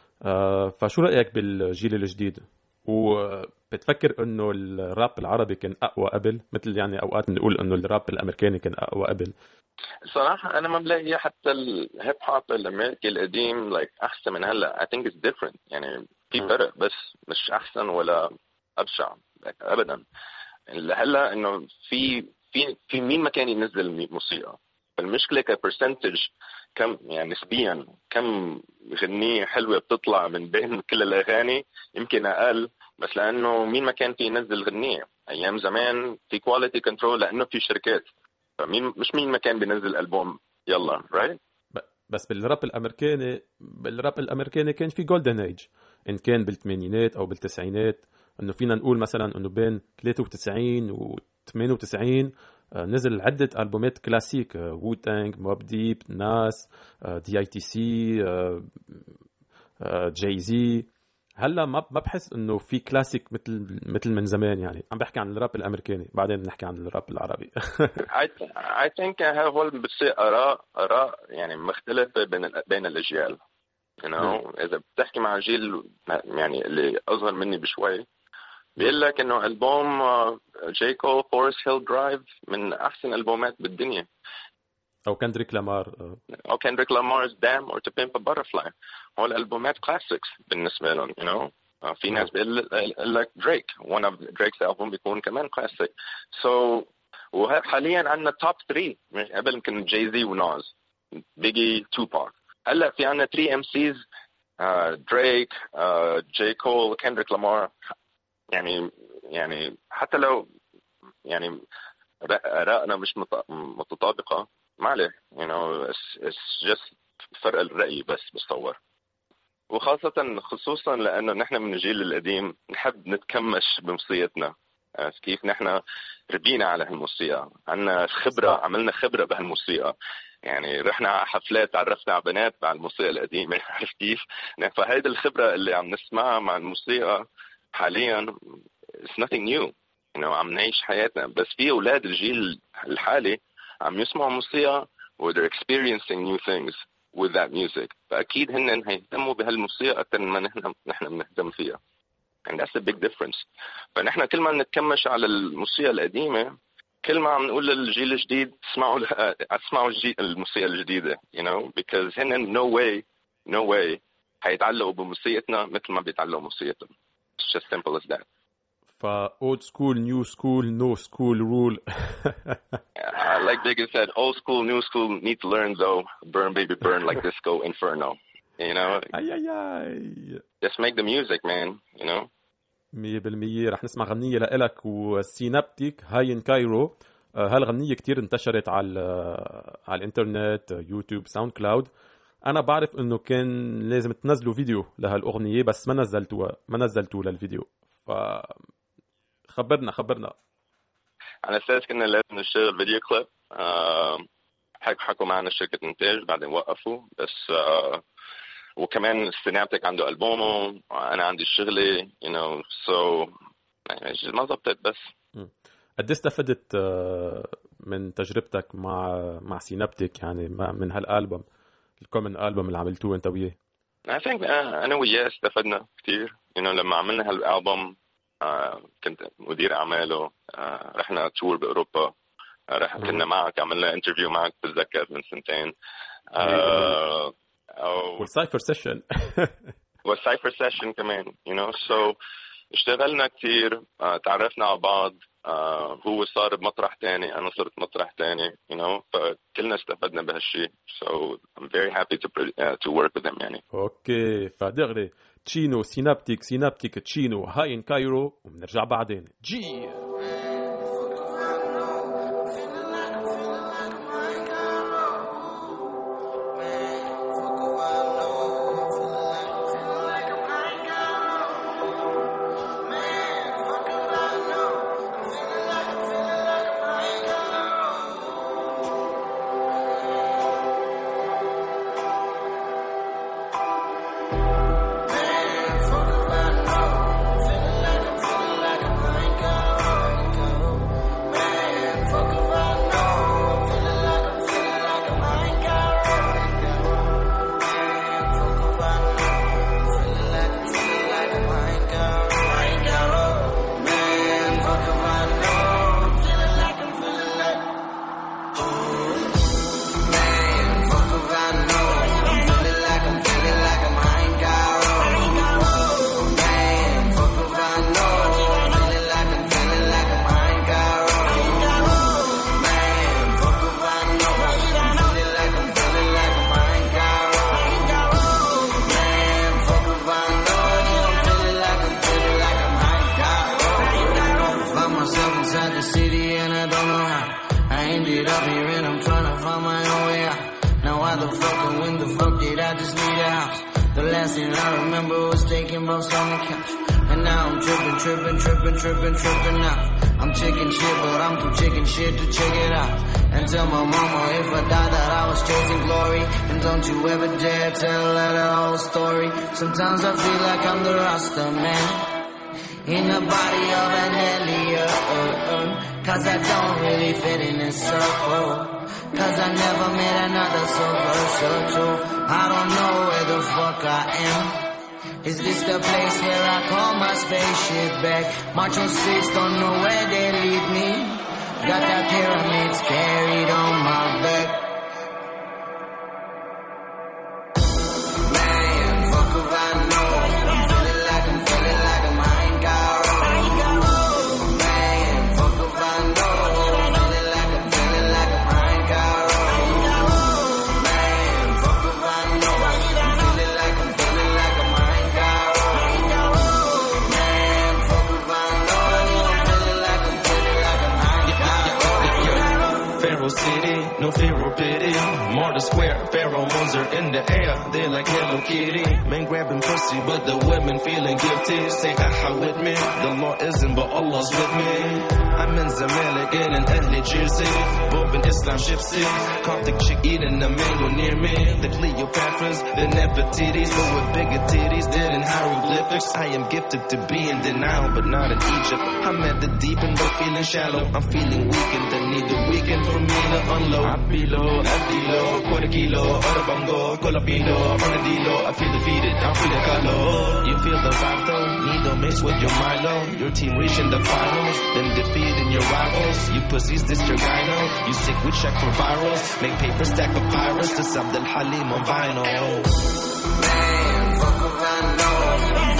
فشو رأيك بالجيل الجديد؟ وبتفكر إنه الراب العربي كان أقوى قبل؟ مثل يعني أوقات بنقول إنه الراب الأمريكاني كان أقوى قبل. صراحة أنا ما بلاقي حتى الهيب هوب الأمريكي القديم like أحسن من هلأ. I think it's different. يعني في فرق بس مش أحسن ولا أبدا. اللي هلا إنه في في في مين ما كان ينزل موسيقى؟ فالمشكلة ك percentage كم يعني نسبيا كم غنية حلوة بتطلع من بين [laughs] كل الأغاني؟ يمكن أقل بس لأنه مين ما كان في ينزل غنية. أيام زمان في quality control لأنه في شركات. فمين مش مين ما كان بينزل ألبوم. يلا right بس بالراب الأمريكاني بالراب الأمريكاني كان في golden age إن كان بالثمانينات أو بالتسعينات إنه فينا نقول مثلا إنه بين 93 و 98 نزل عدة ألبومات كلاسيك Wu-Tang Mobb Deep ناس دي اي تي سي جاي زي هلا ما ما بحس إنه في كلاسيك مثل مثل من زمان يعني. عم بحكي عن الراب الأمريكاني بعدين بنحكي عن الراب العربي. I think هول بتصير آراء آراء يعني مختلفة بين بين الأجيال. You know إذا بتحكي مع جيل يعني اللي أصغر مني بشوي بيقول لك إنه ألبوم J. Cole Forest Hills Drive من أحسن ألبومات بالدنيا. أو Kendrick Lamar أو Kendrick Lamar's DAMN or To Pimp a Butterfly هول البومات classics بالنسبة لهم you know في ناس بيقول لك Drake one of Drake's album بيكون كمان كلاسيك so وحاليا عندنا top 3 قبل يمكن Jay-Z و Nas بيجي Tupac هلأ في عندنا 3 MCs Drake J. Cole Kendrick Lamar يعني يعني حتى لو يعني آرائنا مش متطابقة ما عليه you know it's, it's just فرق الرأي بس بتصور وخاصة خصوصا لأنه نحن من الجيل القديم نحب نتكمش بموسيقتنا. كيف؟ نحن ربينا على هالموسيقى. عندنا خبرة عملنا خبرة بهالموسيقى. يعني رحنا على حفلات تعرفنا على بنات مع الموسيقى القديمة. [laughs] عرفت كيف؟ فهيدي الخبرة اللي عم نسمعها مع الموسيقى حاليا it's nothing new. You know, عم نعيش حياتنا. بس في أولاد الجيل الحالي عم يسمعوا موسيقى و they're experiencing new things with that music. فأكيد هن هيهتموا بهالموسيقى أكثر ما نحن نحن بنهتم فيها. And that's a big difference. فنحن كل ما نتكمش على الموسيقى القديمة كل ما عم نقول للجيل الجديد اسمعوا [laughs] اسمعوا الموسيقى الجديدة you know because هن no way no way هيتعلقوا بموسيقتنا مثل ما بيتعلقوا موسيقتهم It's just simple as that. فا old school, new school, no school rule. [laughs] uh, like Biggie said, old school, new school need to learn though. Burn, baby, burn like [laughs] disco inferno. You know? Ay, ay, ay. Just make the music, man. You know? مية بالمية رح نسمع غنية لإلك وسينابتيك هاين كايرو هالغنية كتير انتشرت على على الانترنت يوتيوب ساوند كلاود أنا بعرف إنه كان لازم تنزلوا فيديو لهالأغنية بس ما نزلتوها ما نزلتوه للفيديو. ف خبرنا خبرنا. على أساس كنا لازم نشتغل video clip. حكوا معنا شركة إنتاج بعدين وقفوا. بس وكمان Synaptik عنده ألبومه وأنا عندي شغلي you know so ما ظبطت بس. قد استفدت من تجربتك مع مع Synaptik يعني من هالألبوم؟ ال common album اللي عملتوه أنت وياه؟ I think أنا وياه استفدنا كثير you know, لما عملنا هالألبوم uh, كنت مدير أعماله uh, رحنا tour بأوروبا رح كنا معك عملنا interview معك بتذكر من سنتين. والسايفر سيشن والسايفر سيشن كمان you know. So اشتغلنا كثير تعرفنا على بعض. Uh, هو صار بمطرح تاني أنا صرت مطرح تاني you know فكلنا استفدنا بهالشيء so I'm very happy to uh, to work with them يعني. okay فدغري Chyno Synaptik Synaptik Chyno High in Cairo وبنرجع بعدين. جي. Fuck I am. Is this the place where I call my spaceship back? March on 6, don't know where they lead me. Got that pyramids carried on my back. therapy pity. Martyr Square, pheromones are in the air. They're like Hello Kitty. Men grabbing pussy, but the women feeling guilty. Say aha with me. The law isn't, but Allah's with me. I'm in Zamalek in an Ahli Jersey. Bob Islam gypsy. Coptic chick eating a mango near me. The Cleopatras, the Nefertitis, but with bigger titties than hieroglyphics. I am gifted to be in denial, but not in Egypt. I'm at the deep end, but feeling shallow. I'm feeling weakened, I need the weekend for me to unload. Adilo, quarter kilo, Arabongo, Colapino, Armadillo. I feel defeated, I'm feeling color. You feel the vibe though? Needle mixed with your Milo. Your team reaching the finals, then defeating your rivals. You pussies, this your gyno. You sick, we check for virals. Make paper stack of pirates to Abdel Halim on vinyl. Man, fuck if I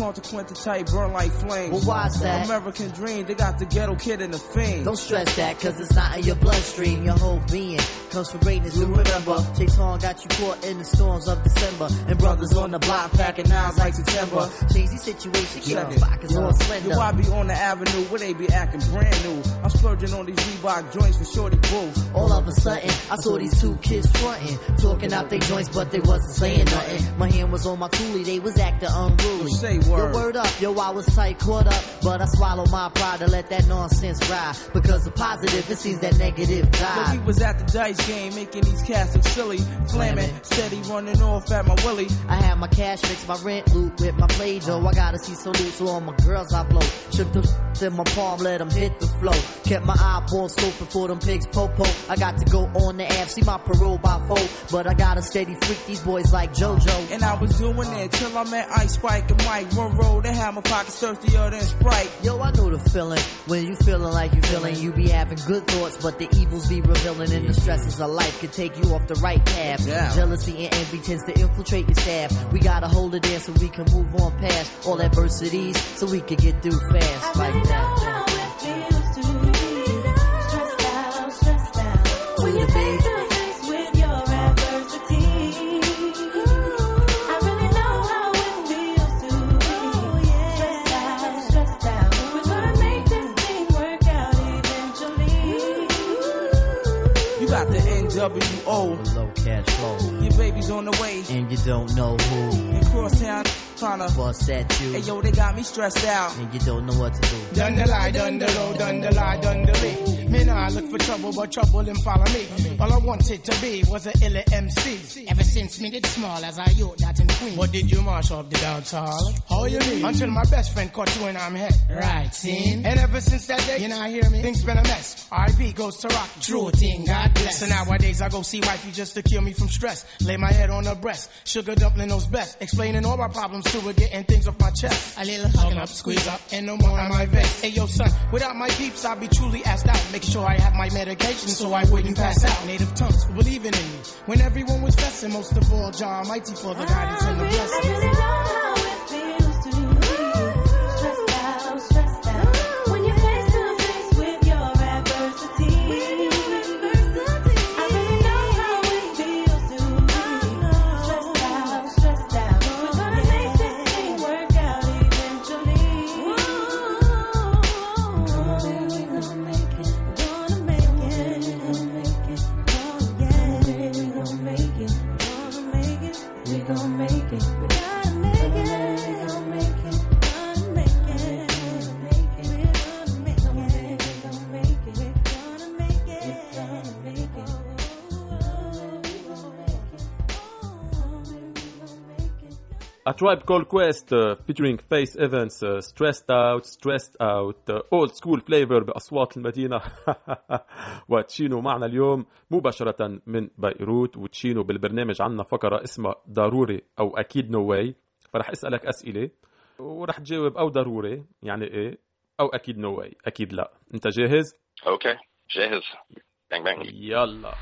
what's your name? I'm consequent type, burn like flames. Well, why's that? American dream, they got the ghetto kid in the fiend. Don't stress that, cause it's not in your bloodstream. Your whole being comes from greatness to remember. On got you caught in the storms of December. And brothers on the block packing nines like September. Change the situation, keep the pockets Yo, all slender. Yo, I be on the avenue where they be acting brand new. I'm splurging on these Reebok joints for shorty boo. All of a sudden, I saw these two kids fronting, talking out their joints, but they wasn't saying nothing. My hand was on my coolie, they was acting unruly. Say word. Yo, word up, yo, I was tight, caught up, but I swallowed my pride to let that nonsense ride. Because the positive, it seems that negative Yo, died. we was at the dice game, making these cats look silly. Flaming, steady running off at my willy. I have my cash fix, my rent loot with my play dough. I gotta see so loose, so all my girls I blow. Shook the in my palm, let them hit the flow. Kept my eyeball scoping for them pigs, popo. I got to go on the app, see my parole by four. But I got a steady freak these boys like JoJo. And I was doing it till I met Ice Spike and Mike. One road, they had my pockets thirstier than Sprite. Yo, I know the feeling. When you feeling like you feeling, you be having good thoughts, but the evils be revealing, and the stresses of life can take you off the right path. Yeah. Jealousy and envy tends to infiltrate your staff. We gotta hold it in so we can move on past all adversities, so we can get through fast like that. NWO. Low cash flow. Your baby's on the way. And you don't know who. In crosstown, tryna bust at you. Hey yo, they got me stressed out. And you don't know what to do. Done the lie, done the low, done the lie, done the me. Me nah look for trouble, but trouble him follow me. All I wanted to be was a illa MC. Ever since me did small as I youth that in Queen. What did you march up the dance hall? How you mean? Until my best friend caught you and I'm head. Right, seen? And ever since that day, you not hear me? Things been a mess. RP goes to rock. True thing, God bless. So nowadays I go see wifey just to cure me from stress. Lay my head on her breast. Sugar dumpling knows best. Explaining all my problems to her, getting things off my chest. A little hug up, squeeze up, and no more on my vex. Hey yo, son, without my peeps, I'd be truly asked out. Making sure I have my medication so I wouldn't pass out. Native tongues believing in me. When everyone was stressing, most of all, Jah Mighty for the guidance and the blessings. Tribe Called Quest uh, featuring Faith Evans uh, Stressed Out Stressed Out uh, Old School Flavor بأصوات المدينة و Chyno معنا اليوم مباشرة من بيروت. و Chyno بالبرنامج عنا فقرة اسمها ضروري أو أكيد no way فرح أسألك أسئلة ورح تجاوب أو ضروري يعني إيه أو أكيد no way أكيد لا. أنت جاهز؟ okay. جاهز. bang bang يلا.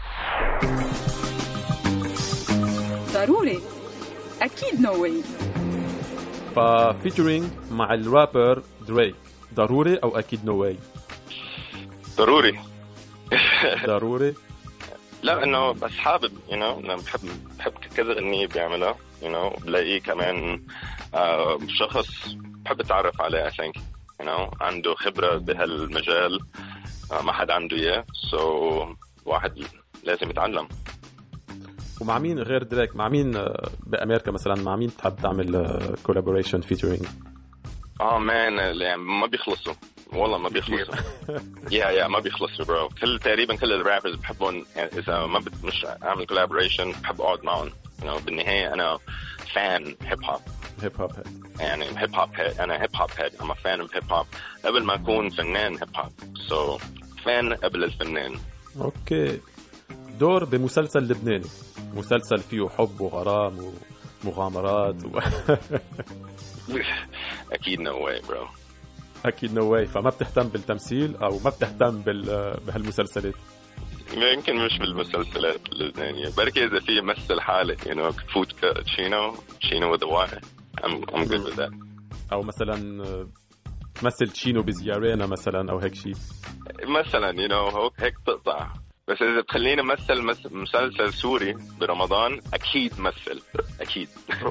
ضروري. أكيد no way ف featuring مع ال rapper Drake. ضروري أو أكيد no way ضروري. ضروري. لا إنه بس حابب you know أنا بحب بحب كذا غنية بيعملها يو نو بلاقيه كمان آه، شخص بحب أتعرف عليه I think you know عنده خبرة بهالمجال آه، ما حدا عنده إياه so واحد لازم يتعلم. ومع مين غير دريك مع مين آه، بأمريكا مثلا؟ مع مين بتحب تعمل collaboration featuring آه man يعني ما بيخلصوا. والله ما بيخلصوا. [laughs] يا يا ما بيخلصوا bro كل تقريبا كل ال rappers بحبهم يعني إذا ما بت مش اعمل collaboration بحب اقعد معهم know, بالنهاية أنا fan هيب هوب هيب هوب يعني hip hop head أنا hip hop head أنا fan هيب هوب قبل ما أكون فنان هيب هوب so fan قبل الفنان. okay دور بمسلسل لبناني. مسلسل فيه حب وغرام ومغامرات و... [laughs] أكيد no way bro أكيد no way فما بتهتم بالتمثيل أو ما بتهتم بال... بهالمسلسلات. يمكن مش بالمسلسلات اللبنانية. بركي إذا في مثل حالة you know فوت Chyno Chyno Y. I'm, I'm good with that. أو مثلا تمثل Chyno بزيارينا مثلا أو هيك شيء مثلا you know هيك- هيك تقطع بس إذا تخليني مثل مس- مسلسل سوري برمضان أكيد مثل أكيد. [laughs]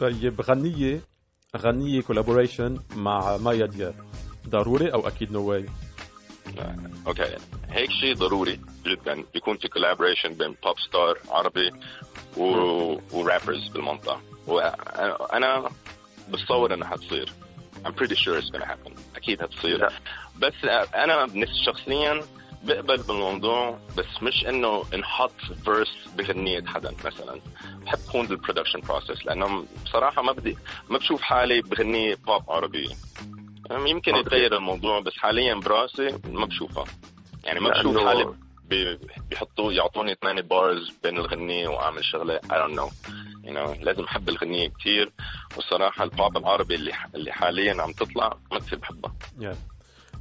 طيب غنية غنية collaboration مع مايا دياب. ضروري أو أكيد no way okay. هيك شيء ضروري جدا. يكون في collaboration بين pop star عربي و... و rappers بالمنطقة. وأنا بتصور انها حتصير. I'm pretty sure it's gonna happen. أكيد حتصير. بس أنا شخصيا بقبل بالموضوع بس مش إنه انحط verse بغنية حدا مثلا. بحب كون بال production process لأنه بصراحة ما بدي ما بشوف حالي بغنية بوب عربية. يمكن يتغير الموضوع بس حاليا براسي ما بشوفها. يعني ما بشوف حالي بي- بيحطوا يعطوني ثمانية bars بين الغنية وأعمل شغلة. I don't know. You know لازم أحب الغنية كتير. والصراحة البوب العربي اللي اللي حاليا عم تطلع ما كثير بحبها. يعني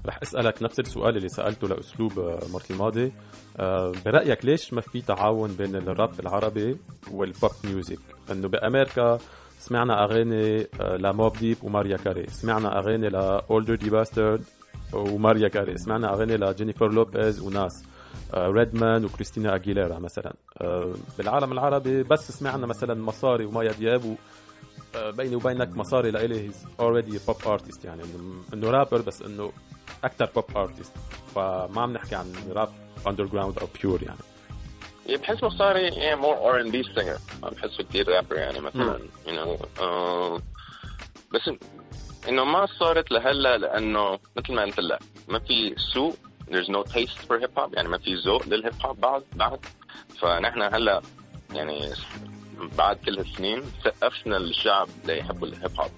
رح أسألك نفس السؤال اللي سألته لأسلوب آه، المره الماضيه آه، برأيك ليش ما في تعاون بين الراب العربي وال pop music إنه بأمريكا سمعنا أغاني آه، لموب ديب وماريا كاري. سمعنا أغاني ل Ol' Dirty Bastard وماريا كاري. سمعنا أغاني لجينيفر لوبيز وناس ريدمان وكريستينا أجيليرا مثلا. بالعالم العربي بس سمعنا مثلا مصاري ومايا دياب بيني وبينك مصاري لإلي. he's already pop artist يعني انه رابر بس إنه أكثر pop artist فما عم نحكي عن rap underground أو pure يعني. بحس مصاري more R&B singer ما بحسه كثير رابر يعني مثلا you know بس إن- إنه ما صارت لهلا لأنه مثل ما قلت لك ما في سوق there's no taste for hip hop. يعني ما في ذوق للهيب هوب بعد بعد. فنحن هلا يعني بعد كل هالسنين سقفنا الشعب ليحبوا الهيب هوب.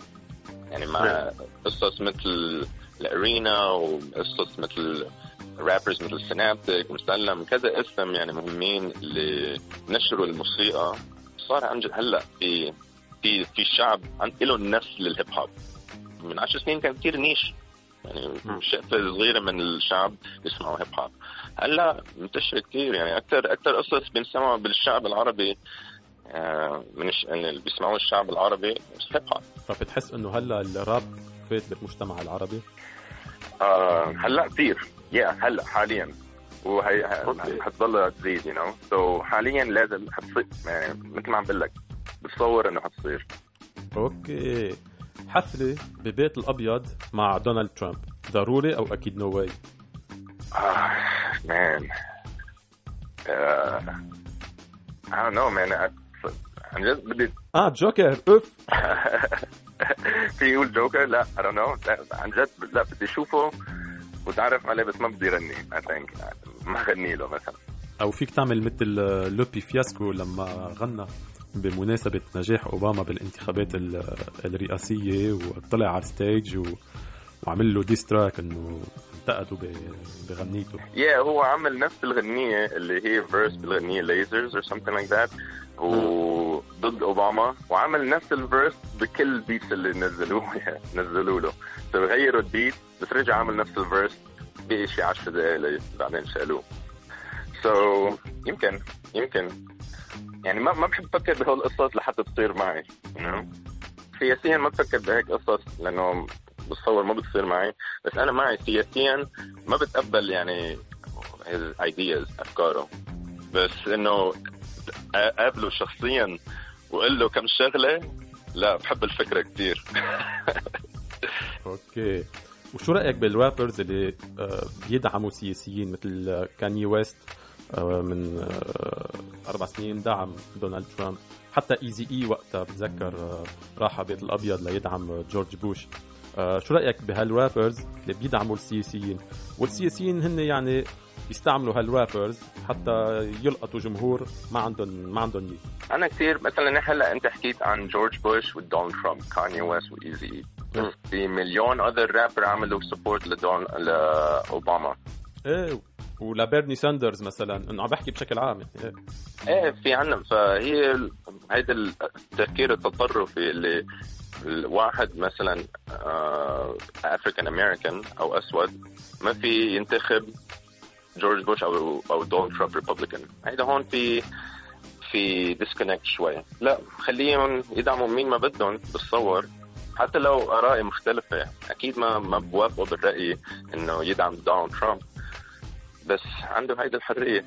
يعني مع قصص مثل الأرينا وقصص مثل رابرز مثل سينابتك مسلم كذا اسم يعني مهمين اللي نشروا الموسيقى. صار عن جد هلأ في في في شعب عن له نفس للهيب هوب. من عشر سنين كان كثير نيش. يعني شقفة صغيرة من الشعب بيسمعوا هيب هوب. هلأ منتشر كثير يعني أكثر أكثر قصص بنسمعها بالشعب العربي من الش... يعني اللي بيسمعوه الشعب العربي هوب فبتحس إنه هلأ الراب فات بالمجتمع العربي؟ آه هلأ كثير يا هلأ حاليا. وهي ه- حتضل تزيد you know so حاليا لازم حتصير يعني مثل ما عم بقول لك بتصور إنه حتصير okay. حفلة ببيت الأبيض مع دونالد ترامب. ضروري أو أكيد no way آه man آه I don't know man. I- عن جد؟ بدي آه جوكر. أوف. [laughs] في يقول جوكر؟ لا don't know. لا عن جد لا بدي أشوفه وتعرف عليه بس ما بدي يغني I think. ما غني له مثلا. أو فيك تعمل مثل آه، لوبي فياسكو لما غنى بمناسبة نجاح أوباما بالانتخابات ال- الرئاسية وطلع على ال stage و... وعمل له diss track إنه انتقدوا بغنيته. yeah هو عمل نفس الغنية اللي هي verse بالغنية Lasers or something like that وضد أوباما وعمل نفس ال verse بكل ال beats اللي نزلوه [laughs] نزلوا له. فغيروا ال beat بس رجع عمل نفس ال verse بشي 10 دقائق بعدين شالوه. so so, يمكن يمكن. يعني ما ما بحب أفكر بهول القصص لحتى تصير معي you know? سياسيا ما بفكر بهيك قصص لأنه بتصور ما بتصير معي بس أنا معي سياسيا ما بتقبل يعني his ideas أفكاره. بس إنه أقابله شخصيا وأقول له كم شغلة لا بحب الفكرة كثير [laughs] okay. وشو رأيك بال rappers اللي آه، بيدعموا سياسيين مثل كاني ويست آه، من آه، أربع سنين دعم دونالد ترامب حتى Eazy-E وقتها بتذكر راح على بيت الأبيض ليدعم جورج بوش آه، شو رأيك بهال rappers اللي بيدعموا السياسيين؟ والسياسيين هن يعني بيستعملوا هال rappers حتى يلقطوا جمهور ما عندهم ما عندهم إياه. أنا كثير مثلا هلأ أنت حكيت عن جورج بوش ودون ترامب كاني ويست و Eazy في مليون other rapper عملوا support لدون لاوباما إيه ولبيرني ساندرز مثلا إنه عم بحكي بشكل عام يعني إيه. إيه في عنا فهي هيدا التفكير التطرفي اللي الواحد مثلا African American أو أسود ما في ينتخب جورج بوش أو أو دونالد ترامب Republican هيدا هون في في disconnect شوي. لا خليهم يدعموا مين ما بدهم بتصور حتى لو ارائي مختلفة أكيد ما ما بوافقوا بالرأي إنه يدعم دونالد ترامب بس عنده هيدي الحرية.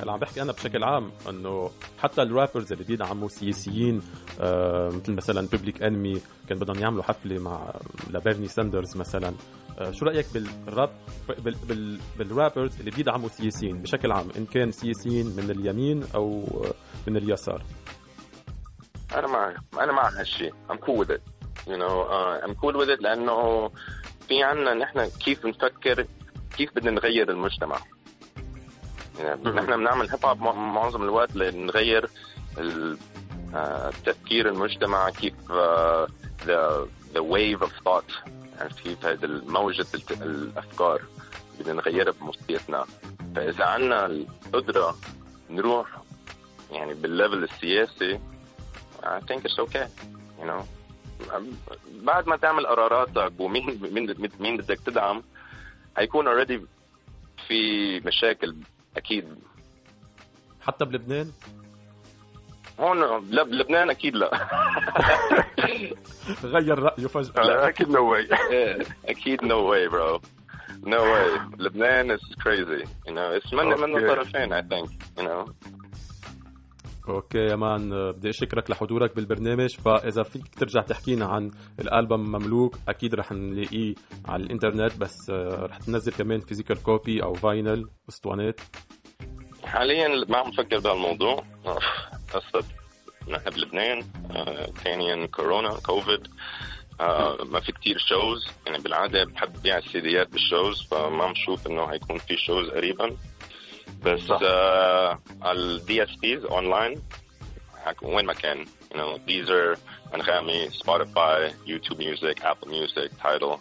هلا عم بحكي أنا بشكل عام إنه حتى ال rappers اللي بيدعموا سياسيين آه مثل مثلا Public Enemy كان بدهم يعملوا حفلة مع لبيرني ساندرز مثلا. آه شو رأيك بالراب بال بال بالرابرز اللي بيدعموا سياسيين بشكل عام؟ إن كان سياسيين من اليمين أو من اليسار؟ أنا مع أنا مع هالشيء I'm cool with it. You know uh, I'm cool with it لأنه في عنا نحن كيف نفكر كيف بدنا نغير المجتمع. يعني نحن بنعمل هيب هوب معظم الوقت لنغير آه، تفكير المجتمع كيف the the wave of thought عرفت كيف هذه موجة الأفكار بدنا نغيرها بموسيقتنا. فإذا عنا القدرة نروح يعني بالليفل السياسي I think it's okay you know. بعد ما تعمل قراراتك ومين مين مين بدك تدعم هيكون already في مشاكل أكيد. حتى بلبنان؟ هون لا بلبنان أكيد لا. [laughs] غير رأيه فجأة. لا أكيد نو واي أكيد no way bro no way لبنان is crazy. You know it's من من. الطرفين I think. You know okay يا man بدي أشكرك لحضورك بالبرنامج فإذا فيك ترجع تحكي لنا عن الألبوم مملوك أكيد رح نلاقيه على الإنترنت بس آه، رح تنزل كمان physical copy أو vinyl أسطوانات. حاليا ما عم بفكر بهالموضوع. بس نحن بلبنان آه، ثانيا كورونا كوفيد. آه، ما في كتير shows يعني بالعادة بحب بيع السيديات بال shows فما بشوف إنه حيكون في shows قريبا. بس ال DSPs online وين ما كان. you know there's a أنغامي Spotify YouTube Music Apple Music Tidal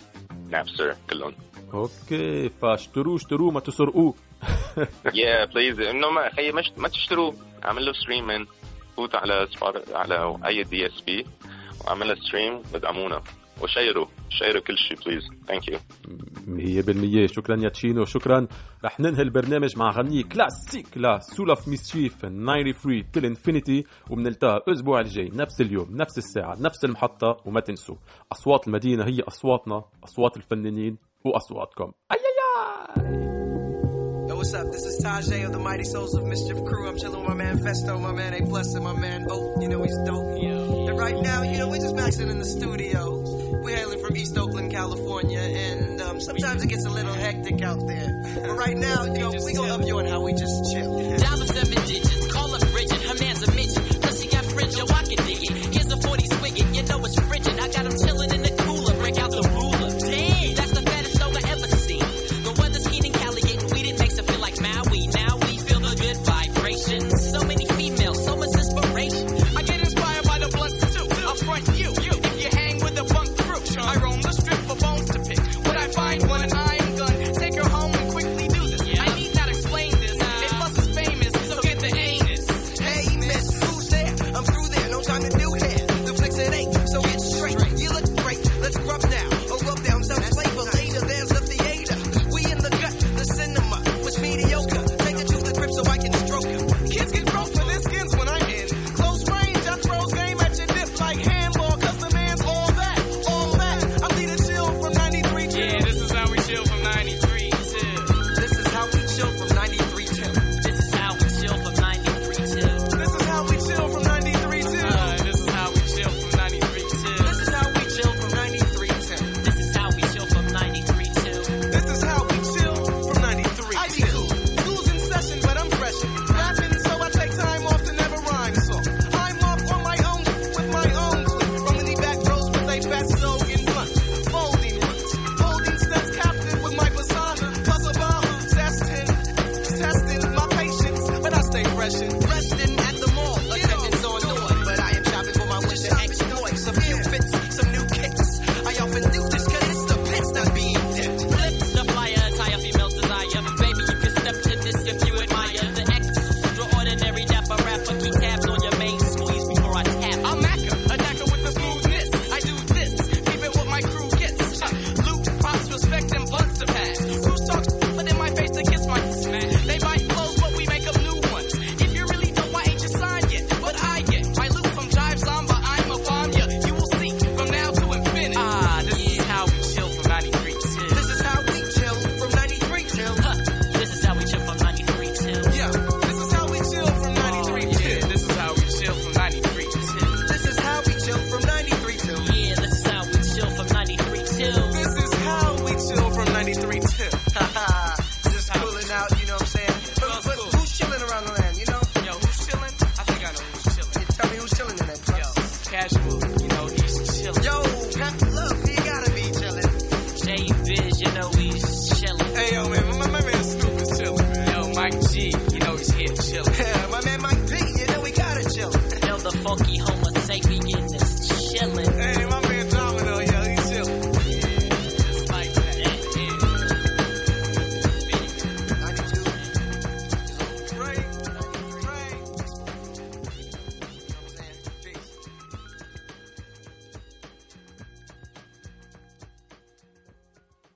Napster كلهم. okay فاشتروه اشتروه ما تسرقوه yeah please إنه ما خي مش ما تشتروه أعمل له streaming فوت على على أي DSP وأعمل stream ودعمونا وشيروا شيروا كل شيء please thank you 100% شكرا يا تشينو شكرا رح ننهي البرنامج مع غنية classic ل Souls of Mischief 93 till Infinity وبنلتقى الأسبوع الجاي نفس اليوم نفس الساعة نفس المحطة وما تنسوا أصوات المدينة هي أصواتنا أصوات الفنانين وأصواتكم أي أي أي what's up? This is Tajay of the Mighty Souls of Mischief Crew. I'm chilling with my man Festo, my man A Plus, and my man Boat. You know he's dope. Yeah. And right now, you know, we're just maxing in the studio. We're hailing from East Oakland, California, and um, sometimes it gets a little hectic out there. But right now, [laughs] you know, we go up you on how we just chill. Dollar seven digits.